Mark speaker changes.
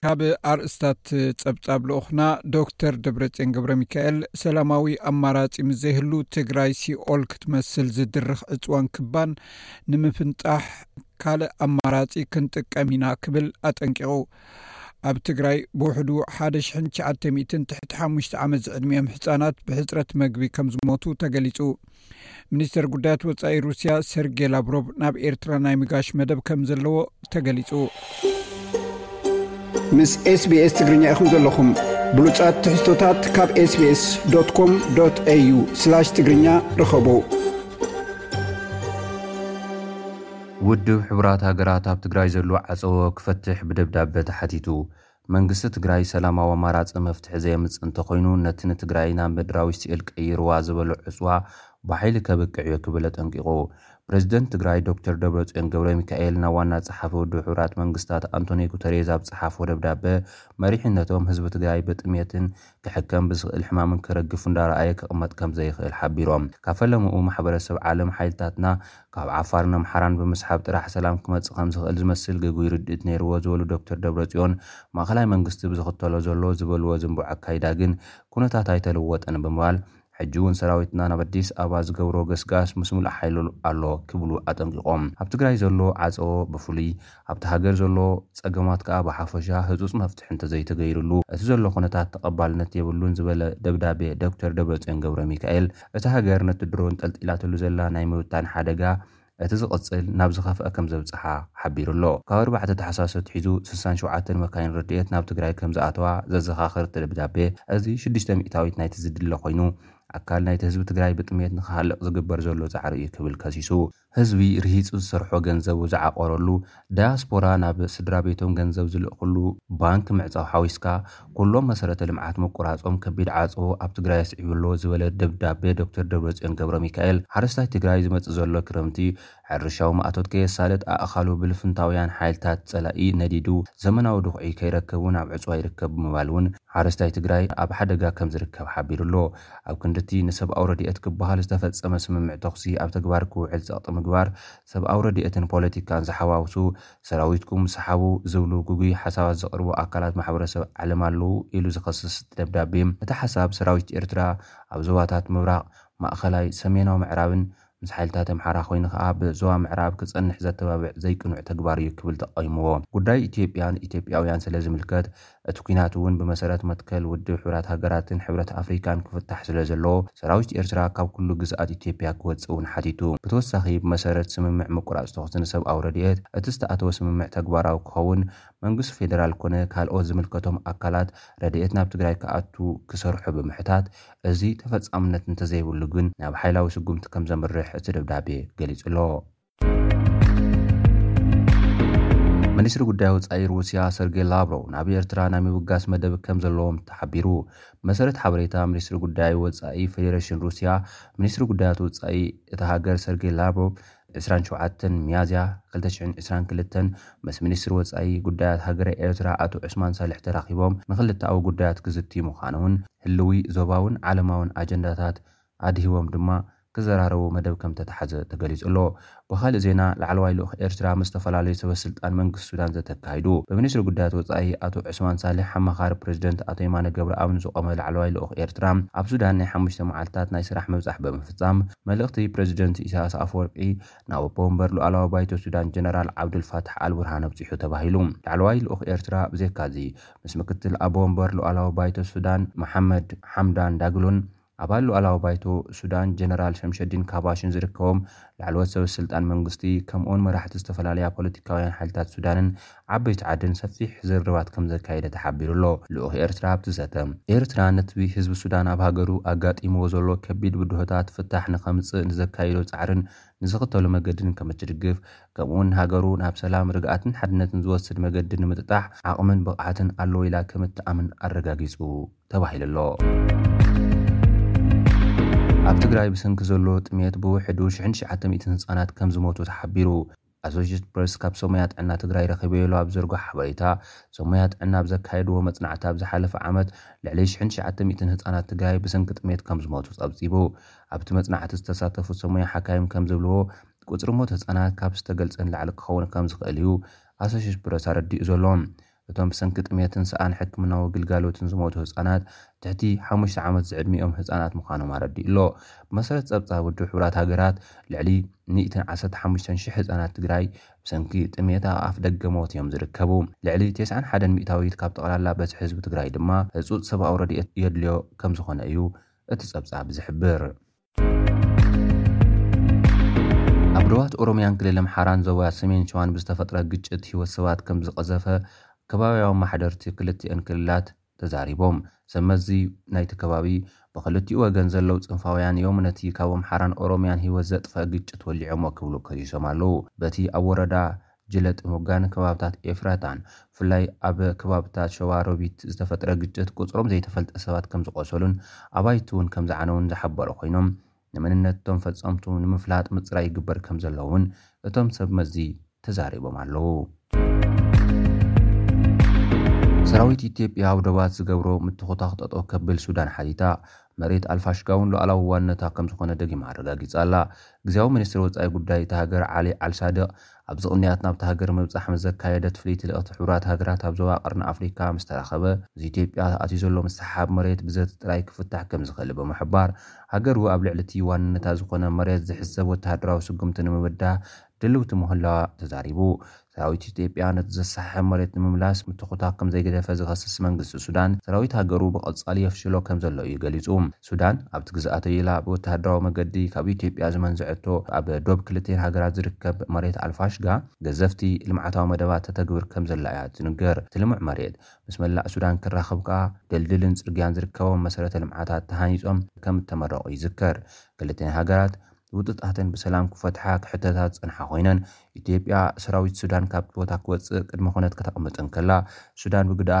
Speaker 1: ካብ ኣርእስታት ጸብጻብ ልኡክና ዶክተር ደብረፅን ገብረ ሚካኤል ሰላማዊ ኣማራፂ ምስ ዘይህሉ ትግራይ ሲኦል ክትመስል ዝድርኽ ዕፅዋን ክባን ንምፍንጣሕ ካልእ ኣማራፂ ክንጥቀም ኢና ክብል ኣጠንቂቑ ኣብ ትግራይ ብውሕዱ ሓደ ሽን ትሸዓተ ሚትን ትሕቲ ሓሙሽተ ዓመት ዝዕድሚኦም ሕፃናት ብሕፅረት መግቢ ከም ዝሞቱ ተገሊፁ ሚኒስተር ጉዳያት ወፃኢ ሩስያ ሰርጌ ላብሮቭ ናብ ኤርትራ ናይ ምጋሽ መደብ ከም ዘለዎ ተገሊፁ
Speaker 2: ምስ ስbስ ትግርኛ ኢኹም ዘለኹም ብሉፃት ትሕዝቶታት ካብ ስbስ ኮም ዩ ትግርኛ ርኸቡ
Speaker 3: ውድብ ሕቡራት ሃገራት ኣብ ትግራይ ዘሎ ዓፀዎ ክፈትሕ ብደብዳበ ተሓቲቱ መንግስቲ ትግራይ ሰላማዊ ኣማራፂ መፍትሒ ዘየምፅእ እንተኾይኑ ነቲ ንትግራይ ናብ ምድራዊ ሲኦል ቀይርዋ ዝበሎ ዕፅዋ ብሓይሊ ከብቅዕዮ ክብል ኣጠንቂቑ። ፕረዚደንት ትግራይ ዶክተር ደብረፅዮን ገብረሚካኤል ናብ ዋና ፀሓፊ ውድብ ሕቡራት መንግስታት ኣንቶንዮ ጉተሬዝ ኣብ ፀሓፎ ደብዳበ መሪሕነቶም ህዝቢ ትግራይ ብጥምየትን ክሕከም ብዝኽእል ሕማምን ክረግፍ እንዳረኣየ ክቕመጥ ከምዘይኽእል ሓቢሮም። ካብ ፈለምኡ ማሕበረሰብ ዓለም ሓይልታትና ካብ ዓፋርን ኣምሓራን ብምስሓብ ጥራሕ ሰላም ክመፅእ ከምዝኽእል ዝመስል ግጉይ ርድኢት ነይርዎ ዝበሉ ዶክተር ደብረፅዮን ማእኸላይ መንግስቲ ብዝኽተሎ ዘሎ ዝበልዎ ዝንቡዕ ኣካይዳ ግን ኩነታት ኣይተለወጠን ብምባል ሕጂ እውን ሰራዊትና ናብ ኣዲስ ኣበባ ዝገብሮ ገስጋስ ምስ ሙሉእ ሓይሉ ኣሎ ክብሉ ኣጠንቂቖም። ኣብ ትግራይ ዘሎ ዓፀቦ ብፍሉይ፣ ኣብታ ሃገር ዘሎ ፀገማት ከዓ ብሓፈሻ ህፁፅ መፍትሒ እንተዘይተገይርሉ እቲ ዘሎ ኩነታት ተቐባልነት የብሉን ዝበለ ደብዳቤ ዶክተር ደብረፅዮን ገብረሚካኤል እታ ሃገር ነቲ ድሮን ጠልጢላትሉ ዘላ ናይ ምብታን ሓደጋ እቲ ዝቕጽል ናብ ዝኸፍኣ ከም ዘብጽሓ ሓቢሩ ኣሎ። ካብ ኣርባዕተ ታሕሳስ ኣትሒዙ ስሳን ሸውዓተን መካይን ረድኤት ናብ ትግራይ ከም ዝኣተዋ ዘዘኻኽር እቲ ደብዳቤ፣ እዚ ሽዱሽተ ሚእታዊት ናይቲ ዝድለ ኮይኑ፣ ኣካል ናይቲ ህዝቢ ትግራይ ብጥምየት ንክሃልቕ ዝግበር ዘሎ ጻዕሪ እዩ ክብል ከሲሱ። ህዝቢ ርሂጹ ዝሰርሖ ገንዘቡ ዝዓቖረሉ፣ ዳያስፖራ ናብ ስድራቤቶም ገንዘብ ዝልእኽሉ ባንክ ምዕጻው ሓዊስካ ኩሎም መሰረተ ልምዓት ምቁራጾም ከቢድ ዓጸቦ ኣብ ትግራይ ኣስዒቡ ኣሎ ዝበለ ደብዳቤ ዶክተር ደብረጽዮን ገብረሚካኤል ሓረስታይ ትግራይ ዝመጽእ ዘሎ ክረምቲ ሕርሻዊ ማእቶት ከየሳልጥ ኣእኻሉ ብልፍንታውያን ሓይልታት ጸላኢ ነዲዱ ዘመናዊ ድኹዒ ከይረከብ'ውን ኣብ ዕጽዋ ይርከብ ብምባል'ውን ሓረስታይ ትግራይ ኣብ ሓደጋ ከምዝርከብ ሓቢሩ ኣሎ። ኣብ ክንዲ'ቲ ንሰብኣዊ ረድኤት ክበሃል ዝተፈጸመ ስምምዕ ተኹሲ ኣብ ተግባር ክውዕል ጸቕጢ ምግባር ሰብኣዊ ረድኤትን ፖለቲካን ዝሓዋውሱ ሰራዊትኩም ስሓቡ ዝብሉ ግጉይ ሓሳባት ዘቕርቡ ኣካላት ማሕበረሰብ ዓለም ኣለዉ ኢሉ ዝኸስስ እቲ ደብዳቤ፣ እቲ ሓሳብ ሰራዊት ኤርትራ ኣብ ዞባታት ምብራቕ፣ ማእኸላይ፣ ሰሜናዊ ምዕራብን ምስ ሓይልታት ኣምሓራ ኮይኑ ከኣ ብ ዞባ ምዕራብ ክጸንሕ ዘተባብዕ ዘይቅኑዕ ተግባር እዩ ክብል ተቓዊምዎ። ጉዳይ ኢትዮጵያን ኢትዮጵያውያን ስለዝምልከት እቲ ኲናት እውን ብመሰረት መትከል ውድብ ሕቡራት ሃገራትን ሕብረት ኣፍሪካን ክፍታሕ ስለ ዘለዎ ሰራዊት ኤርትራ ካብ ኩሉ ግዝኣት ኢትዮጵያ ክወፅእ እውን ሓቲቱ። ብተወሳኺ ብመሰረት ስምምዕ ምቁራፅ ተኹሲ ንሰብኣዊ ረድኤት እቲ ዝተኣተወ ስምምዕ ተግባራዊ ክኸውን መንግስቲ ፌደራል ኮነ ካልኦት ዝምልከቶም ኣካላት ረድኤት ናብ ትግራይ ክኣቱ ክሰርሑ ብምሕታት እዚ ተፈፃምነት እንተዘይብሉ ግን ናብ ሓይላዊ ስጉምቲ ከምዘምርሕ እቲ ደብዳቤ ገሊፁ ኣሎ። ሚኒስትሪ ጉዳይ ወፃኢ ሩሲያ ሰርጌይ ላቭሮቭ ናብ ኤርትራ ናይ ምብጋስ መደብ ከም ዘለዎም ተሓቢሩ። ብመሰረት ሓበሬታ ሚኒስትሪ ጉዳይ ወፃኢ ፌዴሬሽን ሩሲያ፣ ሚኒስትሪ ጉዳያት ወፃኢ እታ ሃገር ሰርጌይ ላቭሮቭ ዕስራን ሸውዓተን ሚያዝያ ክልተ ሽሕን ዕስራን ክልተን ምስ ሚኒስትሪ ወፃኢ ጉዳያት ሃገረ ኤርትራ ኣቶ ዑስማን ሳልሕ ተራኺቦም ንክልተኣዊ ጉዳያት ክዝትዩ ምዃኖምን ህልዊ ዞባውን ዓለማውን ኣጀንዳታት ኣድሂቦም ድማ ክዘራረቡ መደብ ከምተታሕዘ ተገሊጹ ኣሎ። ብኻልእ ዜና ላዕለዋይ ልኡኽ ኤርትራ ምስ ዝተፈላለዩ ሰበ ስልጣን መንግስቲ ሱዳን ዘተ ኣካይዱ። ብሚኒስትሪ ጉዳያት ወጻኢ ኣቶ ዑስማን ሳልሕ ኣማኻሪ ፕረዚደንት ኣቶ የማነ ገብረኣብን ዝቖመ ላዕለዋይ ልኡኽ ኤርትራ ኣብ ሱዳን ናይ ሓሙሽተ መዓልታት ናይ ስራሕ ምብጻሕ ብምፍጻም መልእኽቲ ፕረዚደንት ኢሳያስ ኣፈወርቂ ናብ ኣቦወንበር ሉኣላዊ ባይቶ ሱዳን ጀነራል ዓብዱልፋታሕ ኣልቡርሃን ኣብጺሑ ተባሂሉ። ላዕለዋይ ልኡኽ ኤርትራ ብዘይካ'ዚ ምስ ምክትል ኣቦወንበር ሉኣላዊ ባይቶ ሱዳን መሓመድ ሓምዳን ዳግሎን ኣባል ሉኣላዊ ባይቶ ሱዳን ጀነራል ሸምሸዲን ካባሽን ዝርከቦም ላዕለዎት ሰበስልጣን መንግስቲ ከምኡውን መራሕቲ ዝተፈላለያ ፖለቲካውያን ሓይልታት ሱዳንን ዓበይቲ ዓድን ሰፊሕ ዝርርባት ከምዘካየደ ተሓቢሩ ኣሎ። ልኡኽ ኤርትራ ኣብቲ ዘተ፣ ኤርትራ ነቲ ህዝቢ ሱዳን ኣብ ሃገሩ ኣጋጢምዎ ዘሎ ከቢድ ብድሆታት ፍታሕ ንኸምጽእ ንዘካይዶ ጻዕርን ንዝኽተሎ መገድን ከምትድግፍ ከምኡውን ንሃገሩ ናብ ሰላም፣ ርግኣትን ሓድነትን ዝወስድ መገዲ ንምጥጣሕ ዓቕምን ብቕዓትን ኣለዎ ኢላ ከምትኣምን ኣረጋጊጹ። ተባሂሉ ኣሎ። ኣብ ትግራይ ብሰንኪ ዘሎ ጥምየት ብውሕዱ ሽሕን ትሽዓተ ሚእትን ህፃናት ከምዝሞቱ ተሓቢሩ። ኣሶሼትድ ፕረስ ካብ ሰብሞያ ጥዕና ትግራይ ረኺበዮ ኢሉ ኣብ ዝዘርግሖ ሓበሬታ፣ ሰብሞያ ጥዕና ኣብ ዘካየድዎ መፅናዕቲ ኣብ ዝሓለፈ ዓመት ልዕሊ ሽሕን ትሽዓተ ሚእትን ህፃናት ትግራይ ብሰንኪ ጥምየት ከምዝሞቱ ፀብፂቡ። ኣብቲ መፅናዕቲ ዝተሳተፉ ሰብሞያ ሓካይም ከምዝብልዎ፣ ቁፅሪ ሞት ህፃናት ካብ ዝተገልፀ ንላዕሊ ክኸውን ከምዝኽእል እዩ ኣሶሼትድ ፕረስ ኣረዲኡ ዘሎ። እቶም ብሰንኪ ጥሜትን ሰኣን ሕክምናዊ ግልጋሎትን ዝሞቱ ህጻናት ትሕቲ ሓሙሽተ ዓመት ዝዕድሚኦም ህጻናት ምዃኖም ኣረዲኡ'ሎ። ብመሰረት ጸብጻብ ውድብ ሕቡራት ሃገራት፣ ልዕሊ ሚእትን ዓሰርተ ሓሙሽተን ሽሕ ህጻናት ትግራይ ብሰንኪ ጥሜት ኣብ ኣፍደገ ሞት'ዮም ዝርከቡ። ልዕሊ ቴስዓን ሓደን ሚእታዊት ካብ ጠቕላላ በዝሒ ህዝቢ ትግራይ ድማ ህጹጽ ሰብኣዊ ረድኤት የድልዮ ከምዝኾነ እዩ እቲ ጸብጻብ ዝሕብር። ኣብ ዶባት ኦሮሚያን ክልል ኣምሓራን ዞባ ሰሜን ሸዋን ብዝተፈጥረ ግጭት ህይወት ሰባት ከምዝቐዘፈ ከባብያዊ ኣማሓደርቲ ክልቲኤን ክልላት ተዛሪቦም። ሰብ መዚ ናይቲ ከባቢ ብክልቲኡ ወገን ዘለዉ ፅንፋውያን እዮም ነቲ ካብ ኣምሓራን ኦሮሚያን ህይወት ዘጥፈኣ ግጭት ወሊዖሞ ክብሉ ከሲሶም ኣለዉ። በቲ ኣብ ወረዳ ጅለ ጥሙጋን ከባብታት ኤፍራታን ብፍላይ ኣብ ከባብታት ሸዋ ሮቢት ዝተፈጥረ ግጭት ቁፅሮም ዘይተፈልጠ ሰባት ከምዝቖሰሉን ኣባይቲ እውን ከምዝዓነዉን ዝሓበሩ ኮይኖም ንመንነት እቶም ፈፀምቱ ንምፍላጥ ምፅራይ ይግበር ከምዘሎ እውን እቶም ሰብ መዚ ተዛሪቦም ኣለዉ። ሰራዊት ኢትዮጵያ ኣብ ዶባት ዝገብሮ ምትኹታኽ ጠጠው ከብል ሱዳን ሓቲታ። መሬት ኣልፋሽጋ እውን ሉኣላዊ ዋንነታ ከምዝኾነ ደጊማ ኣረጋጊፃ ኣላ። ግዝያዊ ሚኒስትር ወፃኢ ጉዳይ እታ ሃገር ዓሊ ኣልሳድቕ፣ ኣብዚ ቅንያት ናብታ ሃገር ምብጻሕ ምስ ዘካየደት ፍልይቲ ልእኽቲ ሕቡራት ሃገራት ኣብ ዞባ ቀርኒ ኣፍሪካ ምስ ተራኸበ ምስ ኢትዮጵያ ኣትዩ ዘሎ ምስሕሓብ መሬት ብዘተ ጥራይ ክፍታሕ ከም ዝኽእል ብምሕባር ሃገሩ ኣብ ልዕሊ እቲ ዋንነታ ዝኾነ መሬት ዝሕሰብ ወተሃደራዊ ስጉምቲ ንምብዳህ ድልውቲ ምህላዋ ተዛሪቡ። ሰራዊት ኢትዮጵያ ነቲ ዘሰሓሕብ መሬት ንምምላስ ምትኹታኽ ከም ዘይገደፈ ዝኸስስ መንግስቲ ሱዳን ሰራዊት ሃገሩ ብቐጻሊ የፍሽሎ ከም ዘሎ እዩ ገሊጹ። ሱዳን ኣብቲ ግዝኣተይ ኢላ ብወተሃደራዊ መገዲ ካብ ኢትዮጵያ ዝመንዘዐቶ ኣብ ዶብ ክልቲኤን ሃገራት ዝርከብ መሬት ኣልፋሽጋ ገዘፍቲ ልምዓታዊ መደባት ተተግብር ከምዘላ እያ እትንገር። እቲ ልሙዕ መሬት ምስ መላእ ሱዳን ክራኸብ ከኣ ድልድልን ጽርግያን ዝርከቦም መሰረተ ልምዓታት ተሃኒጾም ከም እተመረቑ ይዝከር። ክልቲኤን ሃገራት ውጥጣተን ብሰላም ክፈትሓ ክሕተታ ዝጸንሓ ኮይነን ኢትዮጵያ ሰራዊት ሱዳን ካብቲ ቦታ ክወጽእ ቅድመ ኩነት ከተቕምጥ እንከላ ሱዳን
Speaker 4: ብግደኣ